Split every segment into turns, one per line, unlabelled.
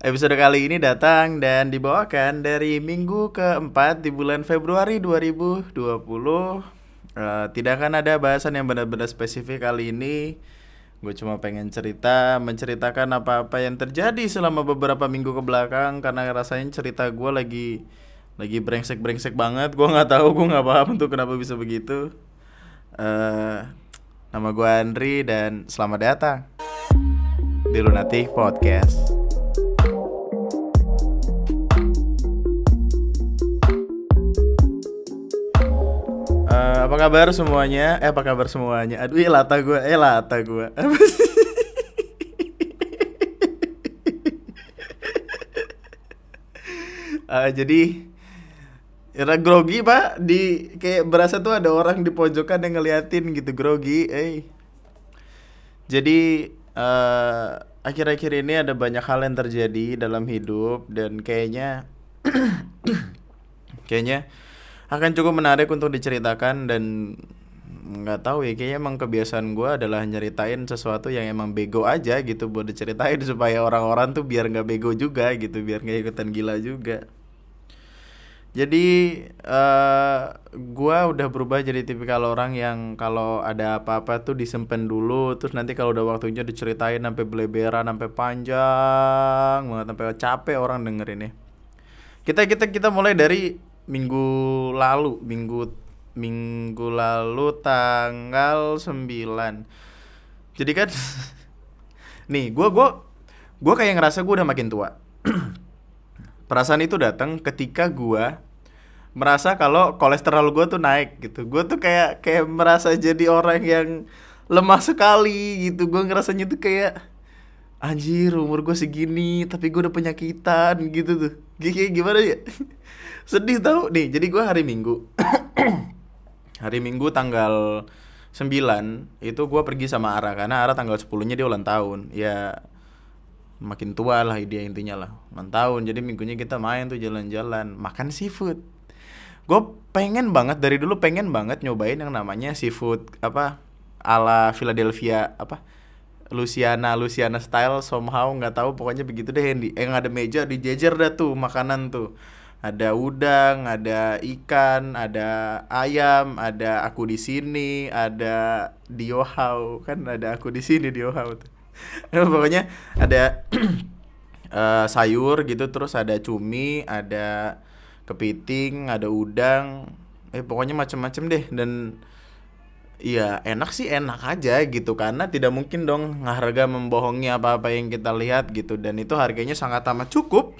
Episode kali ini datang dan dibawakan dari minggu keempat di bulan Februari 2020 Eh, Tidak akan ada bahasan yang benar-benar spesifik kali ini. Gue cuma pengen cerita, menceritakan apa-apa yang terjadi selama beberapa minggu ke belakang Karena rasanya cerita gue lagi lagi brengsek-brengsek banget. Gue nggak tahu, gue nggak paham tuh kenapa bisa begitu. Eh, Nama gue Andri dan selamat datang di Lunatic Podcast. Eh, apa kabar semuanya? Eh apa kabar semuanya? Aduh, eh lata gue, eh lata gue. Apa? Eh, jadi Era grogi pak di kayak berasa tuh ada orang di pojokan yang ngeliatin gitu grogi, eh. Jadi eh, akhir-akhir ini ada banyak hal yang terjadi dalam hidup dan kayaknya kayaknya akan cukup menarik untuk diceritakan dan nggak tahu ya kayaknya emang kebiasaan gue adalah nyeritain sesuatu yang emang bego aja gitu buat diceritain supaya orang-orang tuh biar nggak bego juga gitu biar nggak ikutan gila juga jadi eh gua udah berubah jadi tipikal orang yang kalau ada apa-apa tuh disimpan dulu terus nanti kalau udah waktunya diceritain sampai beleberan sampai panjang banget sampai capek orang dengerin ya. Kita kita kita mulai dari minggu lalu, minggu minggu lalu tanggal 9. Jadi kan nih gua gua gua kayak ngerasa gua udah makin tua. Perasaan itu datang ketika gua merasa kalau kolesterol gua tuh naik gitu. Gua tuh kayak kayak merasa jadi orang yang lemah sekali gitu. Gua ngerasanya tuh kayak anjir umur gue segini tapi gue udah penyakitan gitu tuh. Kayak gimana ya? Sedih tau. Nih. Jadi gua hari Minggu. Hari Minggu tanggal 9 itu gua pergi sama Ara. Karena Ara tanggal 10-nya dia ulang tahun. Ya makin tua lah dia intinya lah. Ulang tahun. Jadi minggunya kita main tuh jalan-jalan. Makan seafood. Gue pengen banget dari dulu pengen banget nyobain yang namanya seafood apa ala Philadelphia apa Luciana Luciana style somehow nggak tahu. Pokoknya begitu deh yang, di, yang ada meja dijejer dah tuh makanan tuh ada udang ada ikan ada ayam ada aku di sini ada diohau kan ada aku di sini diohau tuh. Pokoknya ada eh, sayur gitu terus ada cumi ada kepiting ada udang. Eh pokoknya macem-macem deh. Dan Iya enak sih enak aja gitu. Karena tidak mungkin dong harga membohongi apa-apa yang kita lihat gitu. Dan itu harganya sangat amat cukup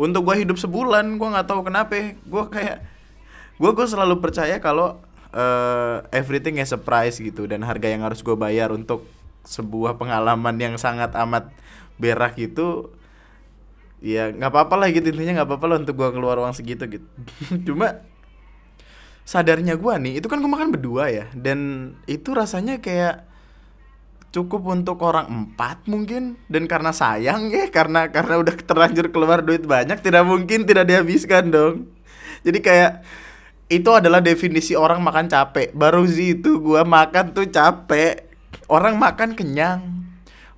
untuk gua hidup sebulan gua nggak tahu kenapa. Gua kayak gua gua selalu percaya kalau eh, everything is a price gitu dan harga yang harus gue bayar untuk sebuah pengalaman yang sangat amat berak gitu ya nggak apa-apa lah gitu. Intinya nggak apa-apa lah untuk gua keluar uang segitu gitu. Cuma sadarnya gua nih itu kan gue makan berdua ya. Dan itu rasanya kayak cukup untuk orang empat mungkin. Dan karena sayang ya karena karena udah terlanjur keluar duit banyak tidak mungkin tidak dihabiskan dong. Jadi kayak itu adalah definisi orang makan capek. Baru sih itu gua makan tuh capek. Orang makan kenyang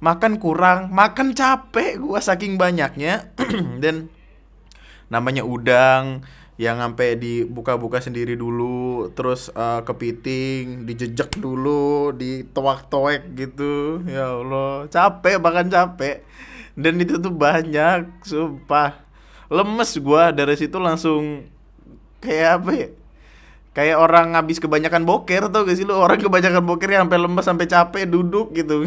makan kurang makan capek gua saking banyaknya. Dan namanya udang yang sampai dibuka-buka sendiri dulu terus eh, kepiting dijejek dulu ditoak-toek gitu. Ya Allah capek bahkan capek. Dan itu tuh banyak sumpah. Lemes gua dari situ langsung kayak apa ya? Kayak orang habis kebanyakan boker tau gak sih lu? Orang kebanyakan boker yang sampai lemes sampai capek duduk gitu.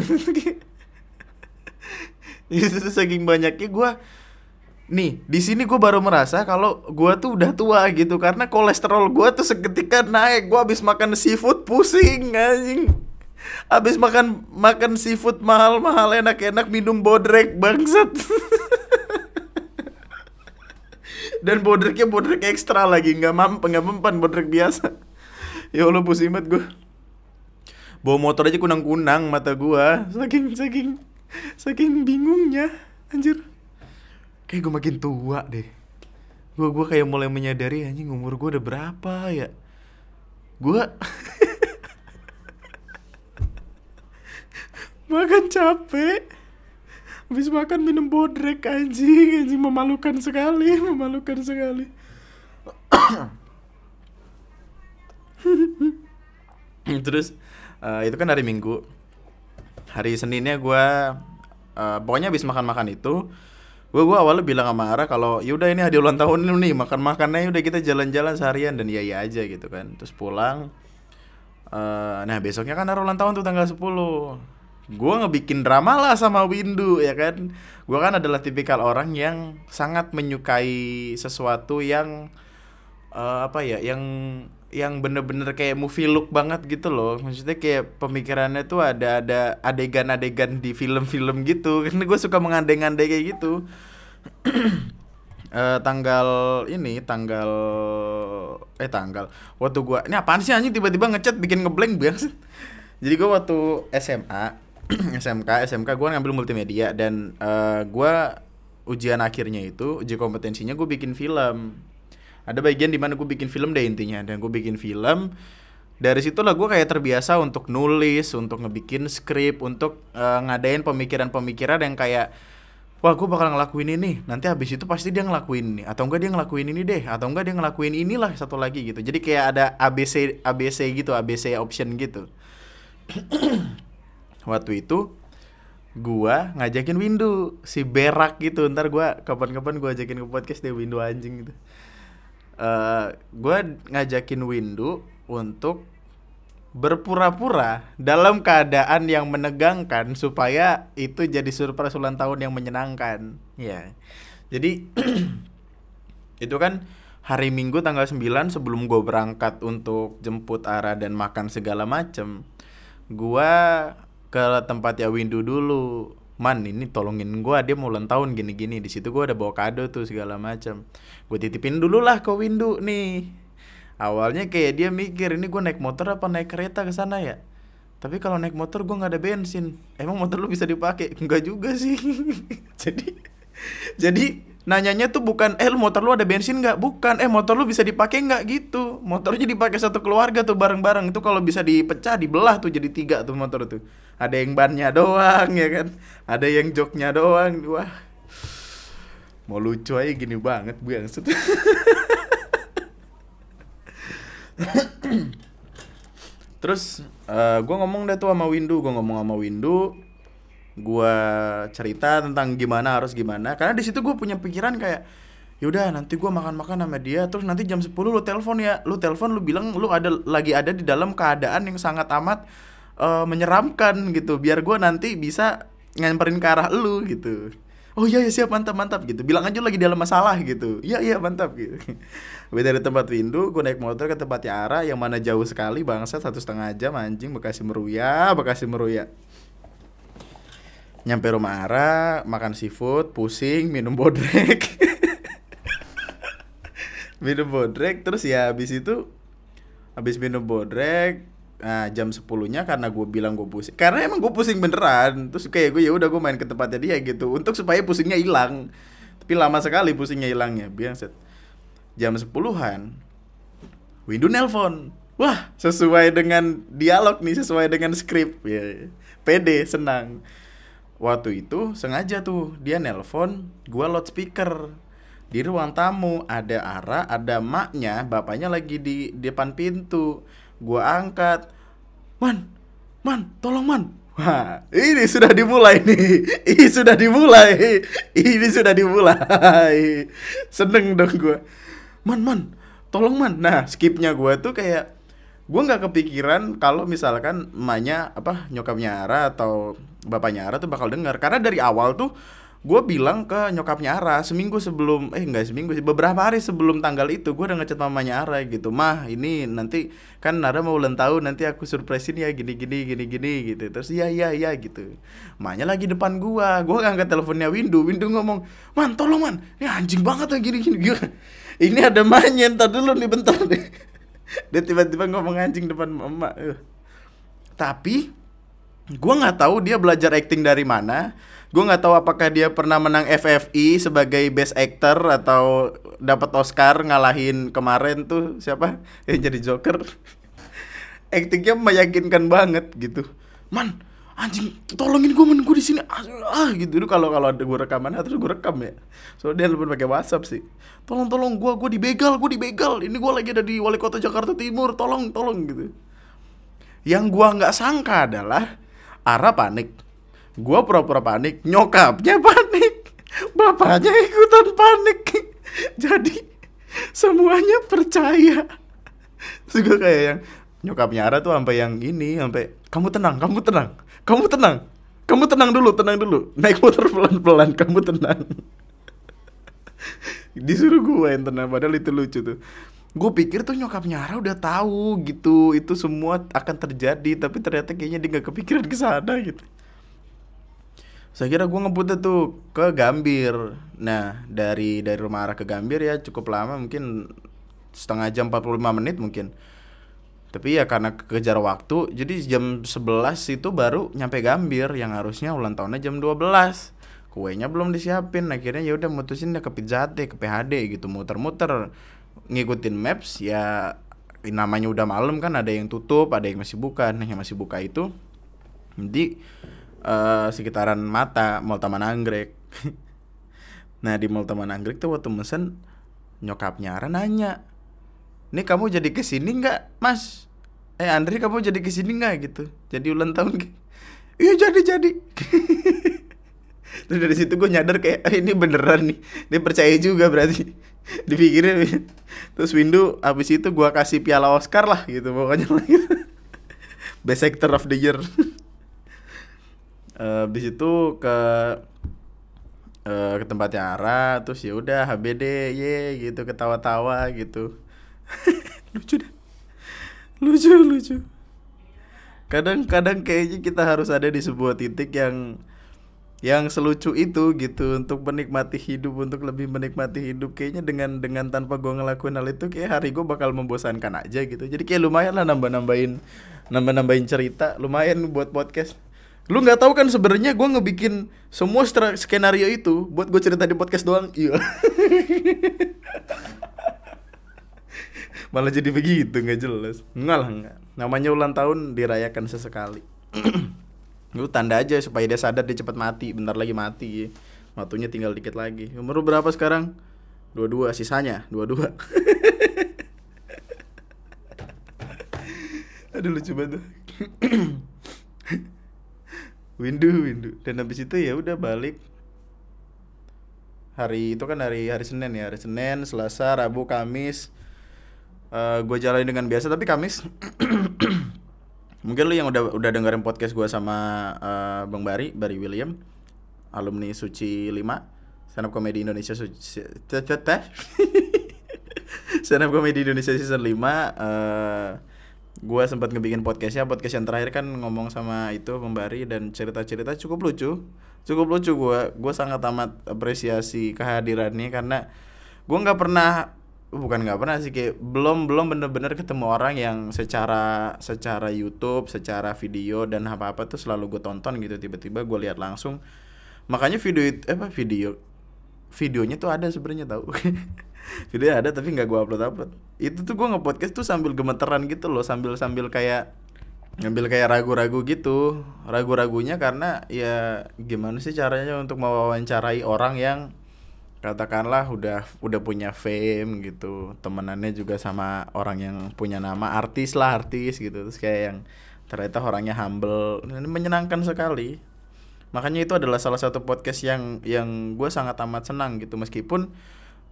Itu tuh saking banyaknya gua nih di sini gue baru merasa kalau gua tuh udah tua gitu karena kolesterol gua tuh seketika naik. Gua habis makan seafood pusing anjing. Habis makan makan seafood mahal-mahal enak-enak minum bodrek bangsat. Dan bodreknya bodrek ekstra lagi nggak mampu nggak mempan bodrek biasa. Ya allah pusing banget gue bawa motor aja kunang-kunang mata gua. Saking saking saking bingungnya anjir kayak gue makin tua deh. Gue gua kayak mulai menyadari anjing umur gue udah berapa ya? Gue makan capek. Habis makan minum bodrek anjing. Anjing memalukan sekali memalukan sekali. Terus uh, itu kan hari minggu. Hari seninnya gue uh, pokoknya habis makan makan itu gue gue awalnya bilang sama Ara kalau yaudah ini hadiah ulang tahun ini nih makan makannya udah kita jalan-jalan seharian. Dan iya iya aja gitu kan. Terus pulang uh, nah besoknya kan Ara ulang tahun tuh tanggal 10 gue ngebikin drama lah sama Windu ya kan? Gue kan adalah tipikal orang yang sangat menyukai sesuatu yang uh, apa ya yang yang bener-bener kayak movie look banget gitu loh. Maksudnya kayak pemikirannya tuh ada ada adegan-adegan di film-film gitu. Karena gue suka mengandeng-andeng kayak gitu. Uh, tanggal ini tanggal eh tanggal. Waktu gue ini apaan sih anjing? Tiba-tiba ngechat bikin ngeblank banget jadi gue waktu SMA SMK SMK gue ngambil multimedia dan uh, gue ujian akhirnya itu uji kompetensinya gue bikin film ada bagian di mana gue bikin film deh intinya dan gue bikin film. Dari situlah gue kayak terbiasa untuk nulis untuk ngebikin skrip untuk uh, ngadain pemikiran-pemikiran yang kayak wah gue bakal ngelakuin ini. Nanti habis itu pasti dia ngelakuin ini. Atau enggak dia ngelakuin ini deh. Atau enggak dia ngelakuin inilah satu lagi gitu. Jadi kayak ada ABC ABC gitu ABC option gitu. Waktu itu gua ngajakin Windu si berak gitu. Ntar gua kapan-kapan gua ajakin ke podcast deh Windu anjing gitu uh, gue ngajakin Windu untuk berpura-pura dalam keadaan yang menegangkan supaya itu jadi surprise ulang tahun yang menyenangkan. Ya. Jadi itu kan hari Minggu tanggal 9 sebelum gue berangkat untuk jemput Ara dan makan segala macem. Gue ke tempatnya Windu dulu man ini tolongin gue dia mau ulang tahun gini-gini. Di situ gue ada bawa kado tuh segala macam. Gue titipin dulu lah ke Windu nih. Awalnya kayak dia mikir ini gue naik motor apa naik kereta ke sana ya? Tapi kalau naik motor gue nggak ada bensin. Emang motor lu bisa dipakai? Enggak juga sih. Jadi jadi nanyanya tuh bukan eh lu motor lu ada bensin nggak? Bukan eh motor lu bisa dipakai nggak? Gitu. Motornya dipakai satu keluarga tuh bareng-bareng. Itu kalau bisa dipecah dibelah tuh jadi tiga tuh motor tuh. Ada yang bannya doang ya kan? Ada yang joknya doang. Wah. Mau lucu aja gini banget yang terus uh, eh, gue ngomong deh tuh sama Windu gue ngomong sama Windu gue cerita tentang gimana harus gimana. Karena di situ gue punya pikiran kayak yaudah nanti gue makan-makan sama dia terus nanti jam 10 lu telepon ya. Lu telepon lu bilang lu ada lagi ada di dalam keadaan yang sangat amat uh, menyeramkan gitu biar gue nanti bisa nyamperin ke arah lu gitu. Oh iya ya siap mantap mantap gitu. Bilang aja lagi dalam masalah gitu. Iya iya mantap gitu. Beda dari tempat Windu gue naik motor ke tempatnya Ara yang mana jauh sekali bangsa satu setengah jam anjing Bekasi Meruya Bekasi Meruya nyampe rumah Ara makan seafood pusing minum bodrek. Minum bodrek terus ya habis itu habis minum bodrek nah jam sepuluhnya karena gue bilang gue pusing. Karena emang gue pusing beneran terus kayak gue ya udah gue main ke tempatnya dia gitu untuk supaya pusingnya hilang. Tapi lama sekali pusingnya hilangnya. Biasa jam sepuluhan Windu nelpon. Wah sesuai dengan dialog nih sesuai dengan skrip. Ya. Pede senang waktu itu sengaja tuh dia nelpon gua loudspeaker di ruang tamu ada Ara ada maknya bapaknya lagi di depan pintu gua angkat man man tolong man Wah, ini sudah dimulai nih. Ini sudah dimulai. Ini sudah dimulai. Seneng dong gue. Man, man, tolong man. Nah, skipnya gue tuh kayak gue nggak kepikiran kalau misalkan emaknya apa nyokapnya Ara atau bapaknya Ara tuh bakal dengar karena dari awal tuh gue bilang ke nyokapnya Ara seminggu sebelum eh enggak seminggu sih beberapa hari sebelum tanggal itu gue udah ngechat mamanya Ara gitu mah ini nanti kan Ara mau ulang tahun nanti aku surprisein ya gini gini gini gini gitu. Terus iya iya iya gitu. Mahnya lagi depan gue gue ngangkat teleponnya Windu Windu ngomong man tolong man ini anjing banget ya gini gini ini ada mahnya ntar dulu nih bentar deh dia tiba-tiba ngomong anjing depan mama uh. tapi gue nggak tahu dia belajar acting dari mana. Gue nggak tahu apakah dia pernah menang FFI sebagai best actor atau dapat Oscar ngalahin kemarin tuh siapa? Yang jadi Joker. Actingnya meyakinkan banget gitu. Man anjing tolongin gue men gue di sini. Ah, ah gitu. Itu kalau kalau ada gue rekaman terus gue rekam ya. Soalnya dia lebih pakai WhatsApp sih. Tolong tolong gue gue dibegal gue dibegal. Ini gue lagi ada di wali kota Jakarta Timur. Tolong tolong gitu. Yang gue nggak sangka adalah Ara panik. Gue pura-pura panik. Nyokapnya panik. Bapaknya ikutan panik. Jadi semuanya percaya. Juga kayak yang nyokapnya Ara tuh sampai yang ini sampai kamu tenang kamu tenang kamu tenang. Kamu tenang dulu tenang dulu. Naik motor pelan pelan kamu tenang. Disuruh gue yang tenang padahal itu lucu tuh. Gue pikir tuh nyokapnya Ara udah tahu gitu itu semua akan terjadi tapi ternyata kayaknya dia gak kepikiran ke sana gitu. Saya kira gue ngebutnya tuh ke Gambir. Nah dari dari rumah Ara ke Gambir ya cukup lama mungkin setengah jam 45 menit mungkin tapi ya karena kejar waktu jadi jam 11 itu baru nyampe Gambir yang harusnya ulang tahunnya jam 12 kuenya belum disiapin akhirnya ya udah mutusin ya ke ke PHD gitu muter-muter. Ngikutin maps ya namanya udah malam kan ada yang tutup ada yang masih buka. Nah yang masih buka itu di uh, sekitaran mata Mall Taman Anggrek. Nah di Mall Taman Anggrek tuh waktu mesen nyokapnya Ara nanya ini kamu jadi ke sini nggak mas eh Andri kamu jadi ke sini nggak gitu? Jadi ulang tahun iya jadi jadi. Terus dari situ gue nyadar kayak ah, ini beneran nih. Dia percaya juga berarti. Dipikirin. Terus Windu abis itu gue kasih piala Oscar lah gitu pokoknya. Best actor of the year. Uh, abis itu ke uh, ke tempatnya Ara terus ya udah HBD ye gitu ketawa-tawa gitu. Lucu deh lucu lucu. Kadang-kadang kayaknya kita harus ada di sebuah titik yang yang selucu itu gitu untuk menikmati hidup untuk lebih menikmati hidup. Kayaknya dengan dengan tanpa gue ngelakuin hal itu kayak hari gue bakal membosankan aja gitu. Jadi kayak lumayan lah nambah nambahin nambah nambahin cerita. Lumayan buat podcast. Lu nggak tahu kan sebenarnya gue ngebikin semua skenario itu buat gue cerita di podcast doang. Iya malah jadi begitu nggak jelas. Nggak lah nggak namanya ulang tahun dirayakan sesekali. Lu tanda aja supaya dia sadar dia cepat mati bentar lagi mati. Ya. waktunya tinggal dikit lagi. Umur berapa sekarang? Dua dua sisanya dua dua aduh lucu banget windu windu. Dan habis itu ya udah balik. Hari itu kan hari hari Senin ya. Hari Senin Selasa Rabu Kamis uh, eh, gue jalani dengan biasa tapi Kamis mungkin lu yang udah udah dengerin podcast gue sama uh, Bang Bari Bari William alumni Suci 5 stand up comedy Indonesia Suci stand up comedy Indonesia season 5 uh, gue sempat ngebikin podcastnya. Podcast yang terakhir kan ngomong sama itu Bari dan cerita-cerita cukup lucu. Cukup lucu gue gue sangat amat apresiasi kehadirannya karena gue nggak pernah bukan nggak pernah sih kayak belum belum bener-bener ketemu orang yang secara secara YouTube, secara video dan apa-apa tuh selalu gue tonton gitu tiba-tiba gue lihat langsung. Makanya video itu eh, apa video videonya tuh ada sebenarnya tahu. video ada tapi nggak gue upload upload. Itu tuh gue nge-podcast tuh sambil gemeteran gitu loh, sambil sambil kayak ngambil kayak ragu-ragu gitu. Ragu-ragunya karena ya gimana sih caranya untuk mewawancarai orang yang katakanlah udah udah punya fame gitu temenannya juga sama orang yang punya nama artis lah artis gitu. Terus kayak yang ternyata orangnya humble ini menyenangkan sekali. Makanya itu adalah salah satu podcast yang yang gue sangat amat senang gitu. Meskipun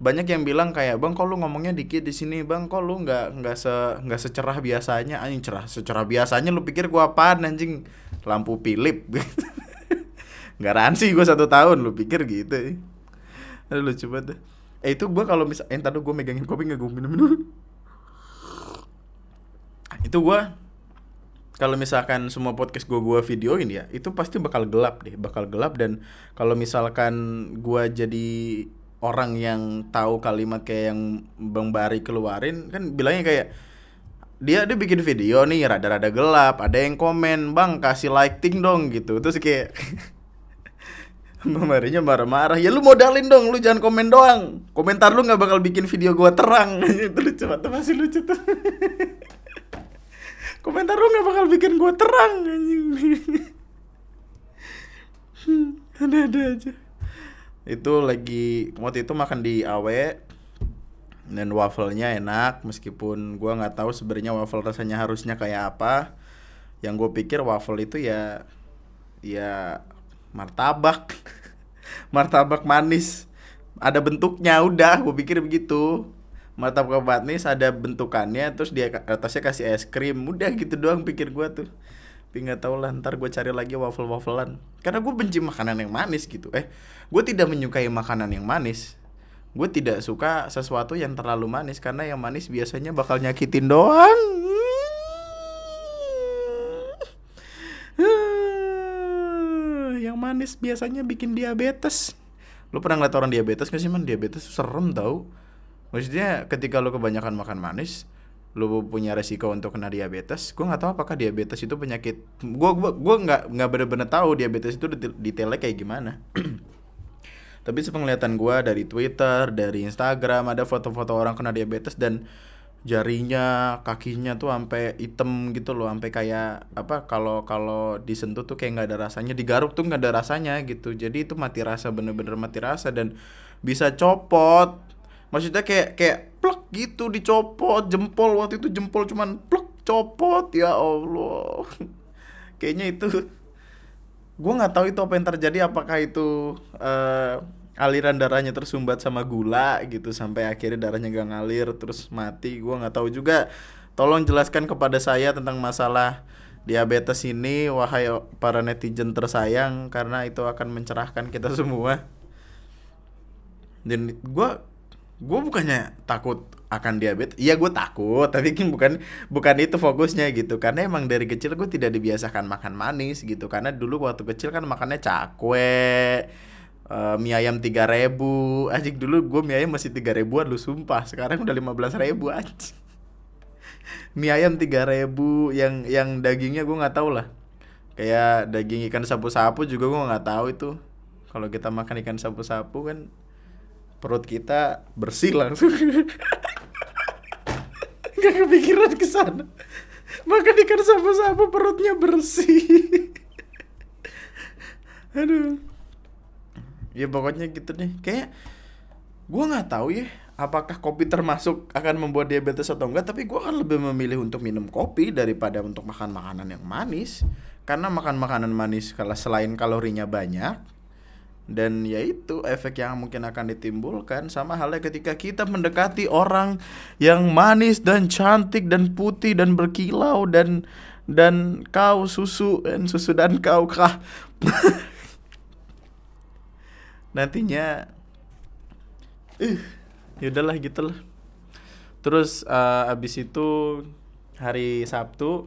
banyak yang bilang kayak bang kok lu ngomongnya dikit di sini? Bang kok lu nggak nggak se nggak secerah biasanya? Anjing cerah secerah biasanya lu pikir gua apaan anjing? Lampu Philip. Garansi gue satu tahun lu pikir gitu Aduh lucu banget Eh itu gue kalau misal Eh tadi gue megangin kopi gak gue minum dulu Itu gue kalau misalkan semua podcast gue gue videoin ya itu pasti bakal gelap deh bakal gelap. Dan kalau misalkan gue jadi orang yang tahu kalimat kayak yang bang Bari keluarin kan bilangnya kayak dia dia bikin video nih rada-rada gelap ada yang komen bang kasih lighting dong gitu. Terus kayak Mamarinya marah-marah. Ya lu modalin dong, lu jangan komen doang. Komentar lu nggak bakal bikin video gua terang. itu lucu banget, masih lucu tuh. Komentar lu nggak bakal bikin gua terang anjing. ada-ada aja itu lagi waktu itu makan di Awe dan wafelnya enak meskipun gua nggak tahu sebenarnya waffle rasanya harusnya kayak apa yang gue pikir waffle itu ya ya martabak martabak manis. Ada bentuknya udah. Gue pikir begitu. Martabak manis ada bentukannya terus dia atasnya kasih es krim. Udah gitu doang pikir gue tuh. Tapi nggak tahu lah ntar gue cari lagi waffle wafflean karena gue benci makanan yang manis gitu. Eh gue tidak menyukai makanan yang manis. Gue tidak suka sesuatu yang terlalu manis. Karena yang manis biasanya bakal nyakitin doang yang manis biasanya bikin diabetes. Lu pernah ngeliat orang diabetes gak sih man? Diabetes serem tau. Maksudnya ketika lu kebanyakan makan manis lu punya resiko untuk kena diabetes gue nggak tahu apakah diabetes itu penyakit. Gue gue nggak nggak bener-bener tahu diabetes itu detailnya kayak gimana. Tapi sepenglihatan gue dari Twitter dari Instagram ada foto-foto orang kena diabetes dan jarinya kakinya tuh sampai hitam gitu loh sampai kayak apa kalau kalau disentuh tuh kayak nggak ada rasanya digaruk tuh nggak ada rasanya gitu. Jadi itu mati rasa bener-bener mati rasa dan bisa copot. Maksudnya kayak kayak plek gitu dicopot jempol waktu itu jempol cuman plek copot ya allah. Kayaknya itu gue nggak tahu itu apa yang terjadi apakah itu uh, aliran darahnya tersumbat sama gula gitu sampai akhirnya darahnya gak ngalir terus mati. Gue nggak tahu juga. Tolong jelaskan kepada saya tentang masalah diabetes ini wahai para netizen tersayang karena itu akan mencerahkan kita semua. Dan gue gue bukannya takut akan diabetes. Iya gue takut tapi kan bukan bukan itu fokusnya gitu. Karena emang dari kecil gue tidak dibiasakan makan manis gitu. Karena dulu waktu kecil kan makannya cakwe uh, mie ayam tiga ribu. Ajik dulu gue mie ayam masih tiga ribuan lu sumpah. Sekarang udah lima belas ribu aja mie ayam tiga ribu yang yang dagingnya gue nggak tahu lah. Kayak daging ikan sapu-sapu juga gue nggak tahu itu. Kalau kita makan ikan sapu-sapu kan perut kita bersih langsung. Gak kepikiran ke sana. Makan ikan sapu-sapu perutnya bersih. Aduh ya pokoknya gitu nih kayak gue nggak tahu ya apakah kopi termasuk akan membuat diabetes atau enggak tapi gue kan lebih memilih untuk minum kopi daripada untuk makan makanan yang manis. Karena makan makanan manis kalau selain kalorinya banyak dan ya itu efek yang mungkin akan ditimbulkan sama halnya ketika kita mendekati orang yang manis dan cantik dan putih dan berkilau dan dan kau susu dan susu dan kau kah nantinya uh, ya udahlah gitulah terus uh, abis itu hari Sabtu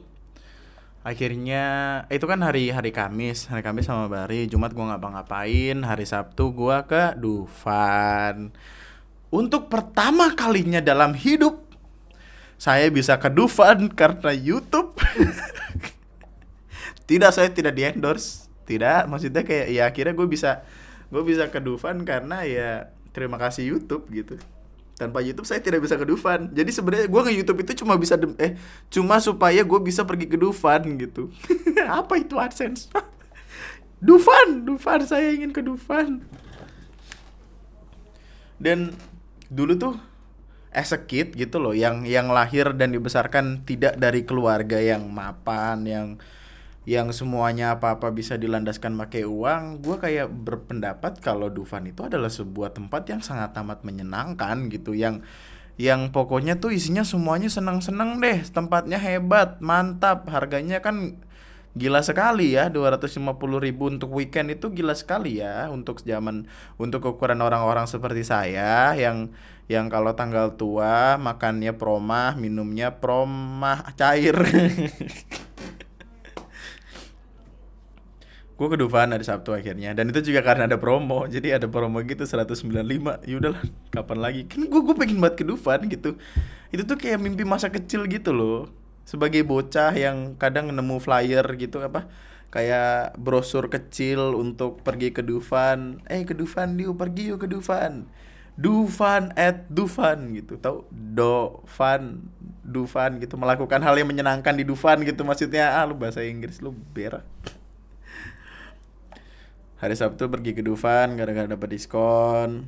akhirnya itu kan hari hari Kamis hari Kamis sama Bari Jumat gua ngapa-ngapain hari Sabtu gua ke Dufan. Untuk pertama kalinya dalam hidup saya bisa ke Dufan karena YouTube. Tidak saya tidak di endorse tidak maksudnya kayak ya akhirnya gue bisa gue bisa ke Dufan karena ya terima kasih YouTube gitu. Tanpa YouTube saya tidak bisa ke Dufan. Jadi sebenarnya gue nge YouTube itu cuma bisa eh cuma supaya gue bisa pergi ke Dufan gitu. Apa itu AdSense? Dufan Dufan saya ingin ke Dufan. Dan dulu tuh as a kid gitu loh yang yang lahir dan dibesarkan tidak dari keluarga yang mapan yang yang semuanya apa-apa bisa dilandaskan pakai uang, gue kayak berpendapat kalau Dufan itu adalah sebuah tempat yang sangat amat menyenangkan gitu, yang yang pokoknya tuh isinya semuanya senang-senang deh, tempatnya hebat, mantap, harganya kan gila sekali ya 250 ribu untuk weekend itu gila sekali ya untuk zaman untuk ukuran orang-orang seperti saya yang yang kalau tanggal tua makannya promah minumnya promah cair gue ke Dufan hari Sabtu akhirnya. Dan itu juga karena ada promo. Jadi ada promo gitu 195 ya udahlah kapan lagi? Kan gue gue pengen banget ke Dufan gitu. Itu tuh kayak mimpi masa kecil gitu loh. Sebagai bocah yang kadang nemu flyer gitu apa? Kayak brosur kecil untuk pergi ke Dufan. Eh ke Dufan yuk pergi yuk ke Dufan. Dufan at Dufan gitu. Tau? Dofan Dufan gitu. Melakukan hal yang menyenangkan di Dufan gitu maksudnya. Ah lu bahasa Inggris lu berak hari Sabtu pergi ke Dufan gara-gara dapat diskon.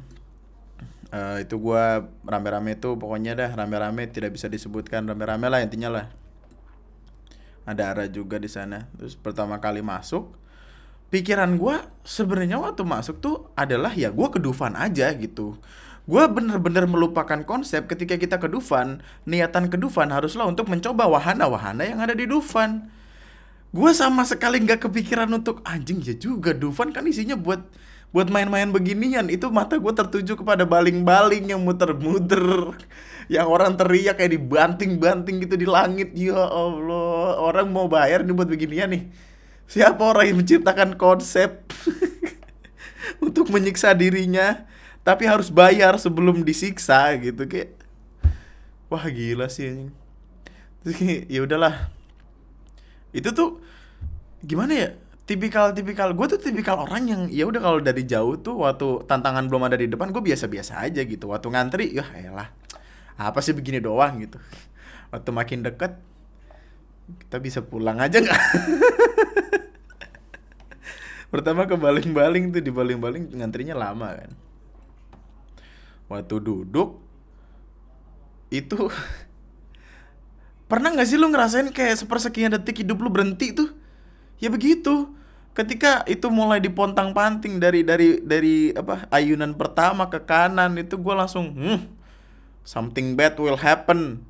Uh, itu gua rame-rame tuh pokoknya dah rame-rame tidak bisa disebutkan rame-rame lah intinya lah. Ada Ara juga di sana. Terus pertama kali masuk pikiran gua sebenarnya waktu masuk tuh adalah ya gua ke Dufan aja gitu. Gue bener-bener melupakan konsep ketika kita ke Dufan niatan ke Dufan haruslah untuk mencoba wahana-wahana yang ada di Dufan gue sama sekali nggak kepikiran untuk anjing ya juga Dufan kan isinya buat buat main-main beginian. Itu mata gue tertuju kepada baling-baling yang muter-muter yang orang teriak kayak dibanting-banting gitu di langit. Ya Allah orang mau bayar nih buat beginian nih. Siapa orang yang menciptakan konsep untuk menyiksa dirinya tapi harus bayar sebelum disiksa gitu kayak wah gila sih ya udahlah itu tuh gimana ya tipikal tipikal gue tuh tipikal orang yang ya udah kalau dari jauh tuh waktu tantangan belum ada di depan gue biasa biasa aja gitu. Waktu ngantri ya elah apa sih begini doang gitu. Waktu makin deket kita bisa pulang aja nggak? Pertama ke baling-baling tuh di baling-baling ngantrinya lama kan. Waktu duduk itu pernah nggak sih lu ngerasain kayak sepersekian detik hidup lu berhenti tuh? Ya begitu. Ketika itu mulai dipontang panting dari dari dari apa ayunan pertama ke kanan itu gue langsung hmm, something bad will happen.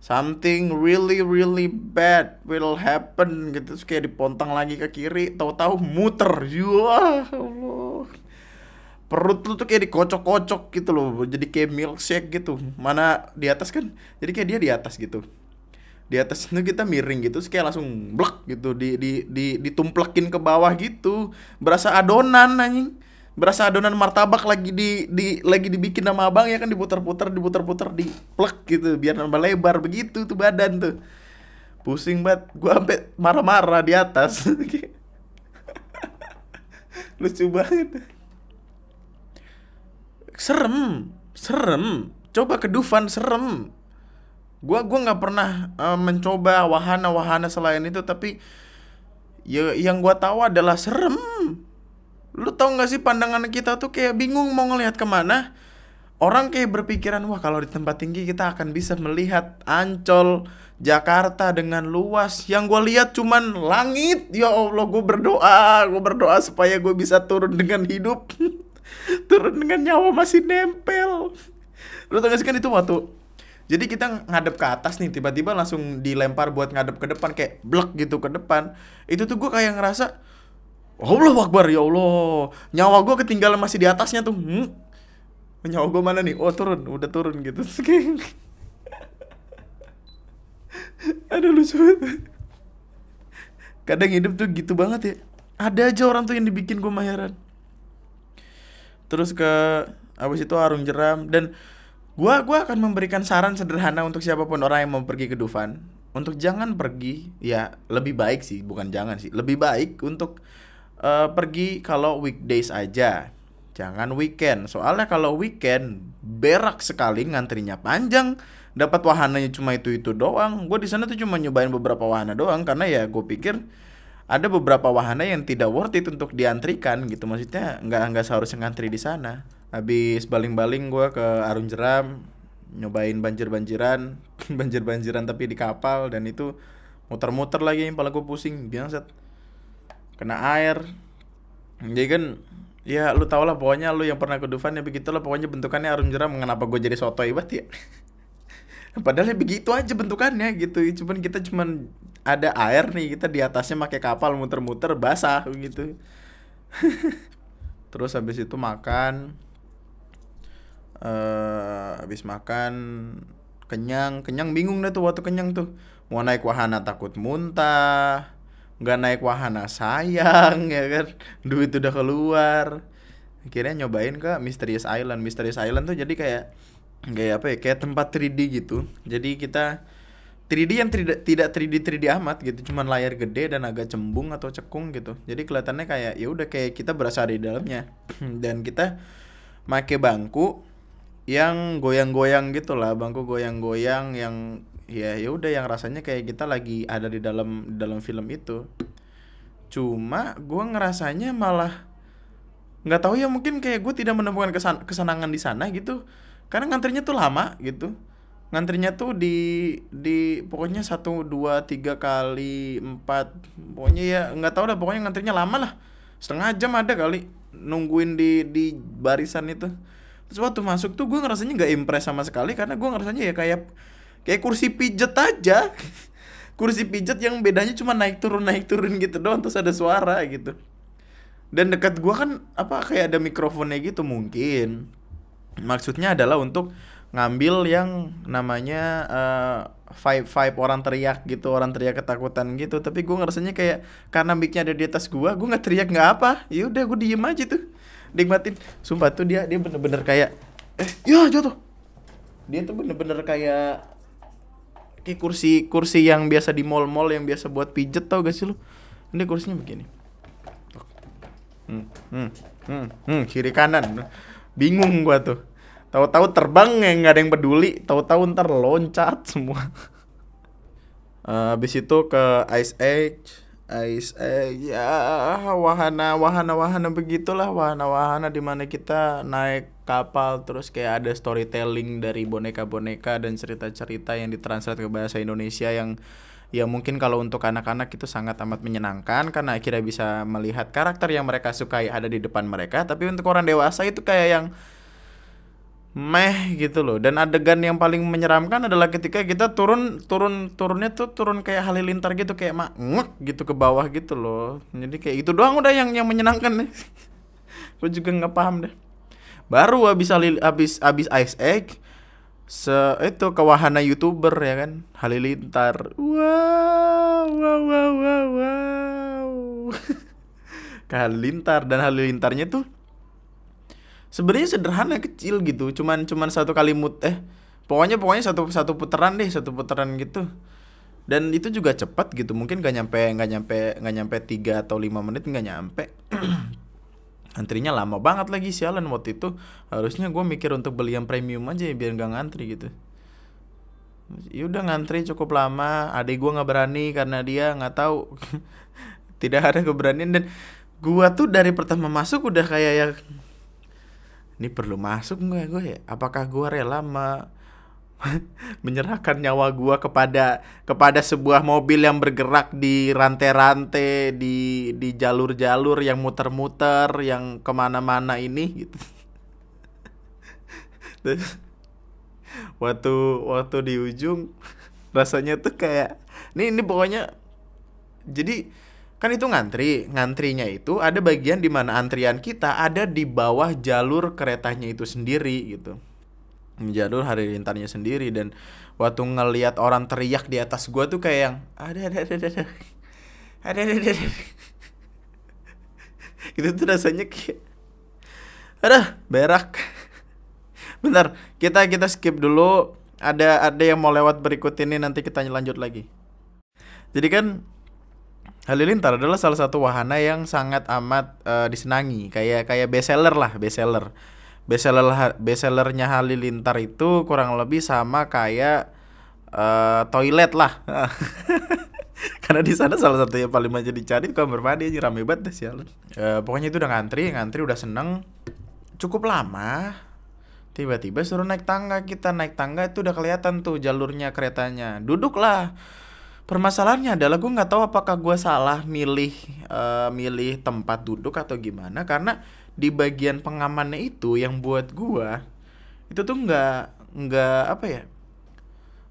Something really really bad will happen. Gitu Terus kayak dipontang lagi ke kiri tahu-tahu muter. Ya Allah. Perut lu tuh kayak dikocok-kocok gitu loh jadi kayak milkshake gitu. Mana di atas kan? Jadi kayak dia di atas gitu di atas itu kita miring gitu terus kayak langsung blek gitu di di di ditumplekin ke bawah gitu. Berasa adonan anjing. Berasa adonan martabak lagi di di lagi dibikin sama abang ya kan diputar-putar diputar-putar di plek gitu biar nambah lebar. Begitu tuh badan tuh. Pusing banget. Gua sampai marah-marah di atas. Lucu banget. Serem serem. Coba ke Dufan serem gua gua nggak pernah uh, mencoba wahana-wahana selain itu tapi ya yang gua tahu adalah serem. Lu tau nggak sih pandangan kita tuh kayak bingung mau ngelihat ke mana? Orang kayak berpikiran wah kalau di tempat tinggi kita akan bisa melihat Ancol Jakarta dengan luas. Yang gue lihat cuman langit. Ya Allah gue berdoa gue berdoa supaya gue bisa turun dengan hidup. Turun dengan nyawa masih nempel. Lu tau gak sih kan itu waktu jadi kita ngadep ke atas nih tiba-tiba langsung dilempar buat ngadep ke depan kayak blek gitu ke depan. Itu tuh gue kayak ngerasa Allah Akbar ya Allah. Nyawa gue ketinggalan masih di atasnya tuh. Hmm? nyawa gue mana nih? Oh turun. Udah turun gitu. Ada lucu banget. Kadang hidup tuh gitu banget ya. Ada aja orang tuh yang dibikin gue maheran terus ke abis itu arung jeram. Dan gua gua akan memberikan saran sederhana untuk siapa pun orang yang mau pergi ke Dufan. Untuk jangan pergi ya lebih baik sih bukan jangan sih lebih baik untuk uh, pergi kalau weekdays aja. Jangan weekend. Soalnya kalau weekend berak sekali ngantrinya panjang. Dapat wahananya cuma itu itu doang. Gue di sana tuh cuma nyobain beberapa wahana doang karena ya gue pikir ada beberapa wahana yang tidak worth it untuk diantrikan gitu. Maksudnya nggak nggak seharusnya ngantri di sana habis baling-baling gue ke Arung Jeram nyobain banjir-banjiran banjir-banjiran tapi di kapal dan itu muter-muter lagi kepala gue pusing biasa. Kena air. Jadi kan ya lu tau lah pokoknya lu yang pernah ke Dufan ya begitulah. Pokoknya bentukannya Arung Jeram kenapa gue jadi soto ibat ya? Padahal ya begitu aja bentukannya gitu. Cuman kita cuman ada air nih kita di atasnya pakai kapal muter-muter basah gitu. Terus habis itu makan uh, habis makan kenyang. Kenyang bingung deh tuh waktu kenyang tuh. Mau naik wahana takut muntah. Nggak naik wahana sayang ya kan? Duit udah keluar. Akhirnya nyobain ke Mysterious Island. Mysterious Island tuh jadi kayak kayak apa ya? Kayak tempat 3D gitu. Jadi kita 3D yang tidak tidak 3D 3D amat gitu, cuman layar gede dan agak cembung atau cekung gitu. Jadi kelihatannya kayak ya udah kayak kita berasa di dalamnya. dan kita make bangku yang goyang-goyang gitu lah, bangku goyang-goyang yang ya ya udah yang rasanya kayak kita lagi ada di dalam dalam film itu. Cuma gua ngerasanya malah nggak tahu ya mungkin kayak gue tidak menemukan kesan kesenangan di sana gitu. Karena ngantrinya tuh lama gitu. Ngantrinya tuh di di pokoknya satu dua tiga kali empat pokoknya ya nggak tahu dah pokoknya ngantrinya lama lah. Setengah jam ada kali nungguin di di barisan itu terus waktu masuk tuh gue ngerasanya nggak impress sama sekali karena gue ngerasanya ya kayak kayak kursi pijet aja. Kursi pijet yang bedanya cuma naik turun naik turun gitu doang terus ada suara gitu. Dan dekat gue kan apa kayak ada mikrofonnya gitu mungkin. Maksudnya adalah untuk ngambil yang namanya uh, vibe vibe orang teriak gitu orang teriak ketakutan gitu. Tapi gue ngerasanya kayak karena micnya ada di atas gue gue nggak teriak nggak apa. Ya udah gue diem aja tuh nikmatin. Sumpah tuh dia dia bener-bener kayak eh ya jatuh. Dia tuh bener-bener kayak kayak kursi kursi yang biasa di mall-mall yang biasa buat pijet tau gak sih lu? Ini kursinya begini. Hmm, hmm, hmm, hmm, kiri kanan. Bingung gua tuh. Tahu-tahu terbang ya nggak ada yang peduli. Tahu-tahu ntar loncat semua. Uh, habis itu ke Ice Age Ice Age ya wahana wahana wahana begitulah wahana wahana di mana kita naik kapal terus kayak ada storytelling dari boneka-boneka dan cerita-cerita yang ditranslate ke bahasa Indonesia yang ya mungkin kalau untuk anak-anak itu sangat amat menyenangkan karena akhirnya bisa melihat karakter yang mereka sukai ada di depan mereka. Tapi untuk orang dewasa itu kayak yang meh gitu loh. Dan adegan yang paling menyeramkan adalah ketika kita turun turun turunnya tuh turun kayak halilintar gitu kayak mak ngek gitu ke bawah gitu loh. Jadi kayak itu doang udah yang yang menyenangkan nih. Gue juga nggak paham deh. Baru habis habis habis ice egg se itu ke wahana youtuber ya kan halilintar. Wow wow wow wow wow. Halilintar dan halilintarnya tuh sebenarnya sederhana kecil gitu. Cuman cuman satu kali mut eh pokoknya pokoknya satu satu putaran deh satu putaran gitu. Dan itu juga cepat gitu. Mungkin gak nyampe nggak nyampe nggak nyampe tiga atau lima menit nggak nyampe. Antrinya lama banget lagi sialan waktu itu. Harusnya gue mikir untuk beli yang premium aja ya, biar nggak ngantri gitu. Ya udah ngantri cukup lama. Adik gue nggak berani karena dia nggak tahu. Tidak ada keberanian. Dan gue tuh dari pertama masuk udah kayak ya ini perlu masuk nggak gue ya? Apakah gue rela me menyerahkan nyawa gue kepada kepada sebuah mobil yang bergerak di rantai-rantai di di jalur-jalur yang muter-muter yang ke mana-mana ini gitu? Terus, waktu waktu di ujung rasanya tuh kayak ini ini pokoknya jadi kan itu ngantri ngantrinya itu ada bagian di mana antrian kita ada di bawah jalur keretanya itu sendiri gitu. Jalur hari lintarnya sendiri dan waktu ngelihat orang teriak di atas gua tuh kayak yang ada ada ada ada ada ada ada, ada. itu tuh rasanya kayak ada berak. Bentar kita kita skip dulu. Ada ada yang mau lewat berikut ini nanti kita lanjut lagi. Jadi kan Halilintar adalah salah satu wahana yang sangat amat uh, disenangi, kayak kayak bestseller lah, bestseller. Bestseller bestsellernya Halilintar itu kurang lebih sama kayak uh, toilet lah. Karena di sana salah satu yang paling banyak dicari kamar mandi aja rame banget deh sialan. Uh, pokoknya itu udah ngantri, ngantri udah seneng. Cukup lama. Tiba-tiba suruh naik tangga kita naik tangga itu udah kelihatan tuh jalurnya keretanya. Duduklah permasalahannya adalah gue nggak tahu apakah gue salah milih uh, milih tempat duduk atau gimana karena di bagian pengamannya itu yang buat gue itu tuh nggak nggak apa ya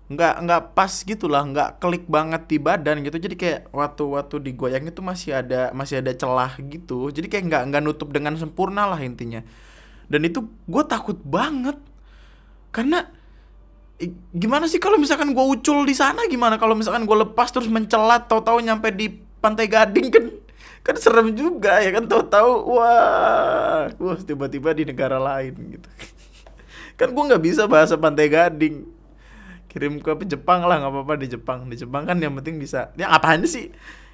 nggak nggak pas gitulah nggak klik banget di badan gitu. Jadi kayak waktu waktu digoyang itu masih ada masih ada celah gitu. Jadi kayak nggak nggak nutup dengan sempurna lah intinya. Dan itu gue takut banget karena gimana sih kalau misalkan gue ucul di sana? Gimana kalau misalkan gue lepas terus mencelat tahu-tahu nyampe di pantai gading? Kan kan serem juga ya kan tahu-tahu wah wah tiba-tiba di negara lain gitu. Kan gue nggak bisa bahasa pantai gading. Kirim ke Jepang lah nggak apa-apa di Jepang. Di Jepang kan yang penting bisa. Ya apaan sih?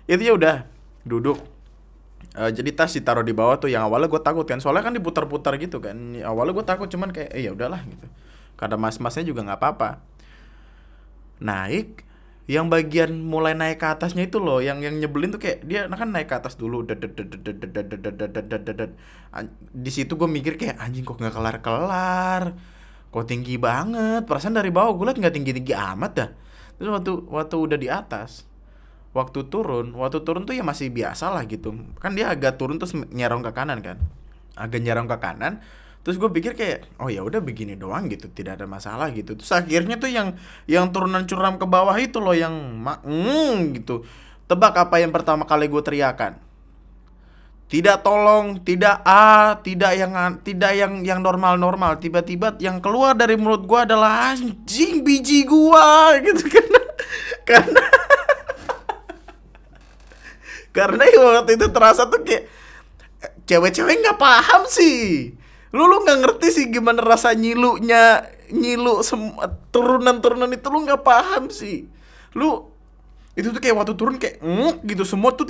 Itu ya udah duduk. Uh, jadi tas ditaruh di bawah tuh yang awalnya gue takut kan. Soalnya kan diputar-putar gitu kan. Awalnya gue takut cuman kayak eh ya udahlah gitu karena mas-masnya juga nggak apa-apa naik yang bagian mulai naik ke atasnya itu loh yang yang nyebelin tuh kayak dia kan naik ke atas dulu di situ gue mikir kayak anjing kok nggak kelar kelar kok tinggi banget perasaan dari bawah gue liat nggak tinggi tinggi amat dah terus waktu waktu udah di atas waktu turun waktu turun tuh ya masih biasa lah gitu kan dia agak turun terus nyerong ke kanan kan agak nyerong ke kanan terus gue pikir kayak oh ya udah begini doang gitu tidak ada masalah gitu. Terus akhirnya tuh yang yang turunan curam ke bawah itu loh yang mm, gitu. Tebak apa yang pertama kali gue teriakan. Tidak tolong tidak a tidak yang tidak yang yang normal normal tiba-tiba yang keluar dari mulut gue adalah anjing biji gue gitu. Karena karena karena waktu itu terasa tuh kayak cewek-cewek nggak paham sih lu lu nggak ngerti sih gimana rasa nyilunya nyilu turunan turunan itu lu nggak paham sih. Lu itu tuh kayak waktu turun kayak nguk gitu. Semua tuh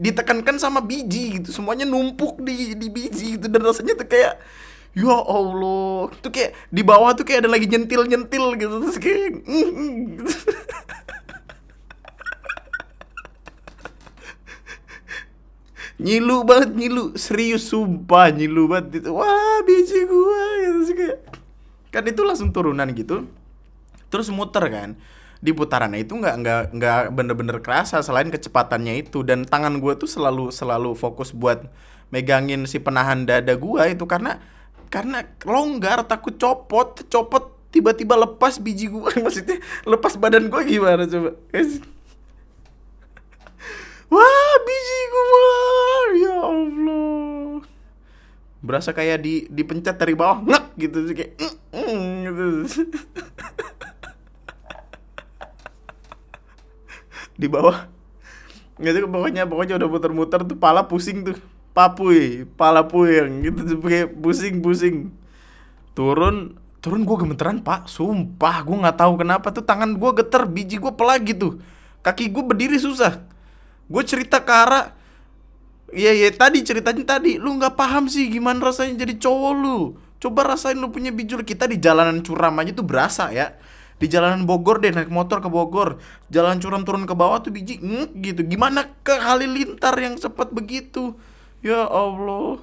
ditekankan sama biji gitu. Semuanya numpuk di di biji gitu. Dan rasanya tuh kayak ya allah. Tuh kayak di bawah tuh kayak ada lagi nyentil nyentil gitu. Terus kayak mm, mm, gitu. Nyilu banget nyilu. Serius sumpah nyilu banget. Itu wah biji gua gitu sih kayak. Kan itu langsung turunan gitu. Terus muter kan. Di putarannya itu nggak nggak nggak bener-bener kerasa selain kecepatannya itu. Dan tangan gua tuh selalu selalu fokus buat megangin si penahan dada gua itu karena karena longgar takut copot copot tiba-tiba lepas biji gua. Maksudnya lepas badan gua gimana coba wah biji gua ya allah berasa kayak di dipencet dari bawah ngek gitu. Kayak mm, mm, gitu. Di bawah. Gitu pokoknya pokoknya udah muter-muter tuh pala pusing tuh. Papui pala puyeng gitu. Kayak pusing pusing. Turun turun gue gemeteran pak. Sumpah gue nggak tahu kenapa tuh tangan gue geter biji gue pelagi tuh kaki gue berdiri susah. Gue cerita ke Ara Iya iya tadi ceritanya tadi lu nggak paham sih gimana rasanya jadi cowok lu. Coba rasain lu punya bijul kita di jalanan curam aja tuh berasa ya. Di jalanan Bogor deh naik motor ke Bogor, jalan curam turun ke bawah tuh biji mm, gitu. Gimana ke Halilintar yang cepat begitu? Ya Allah.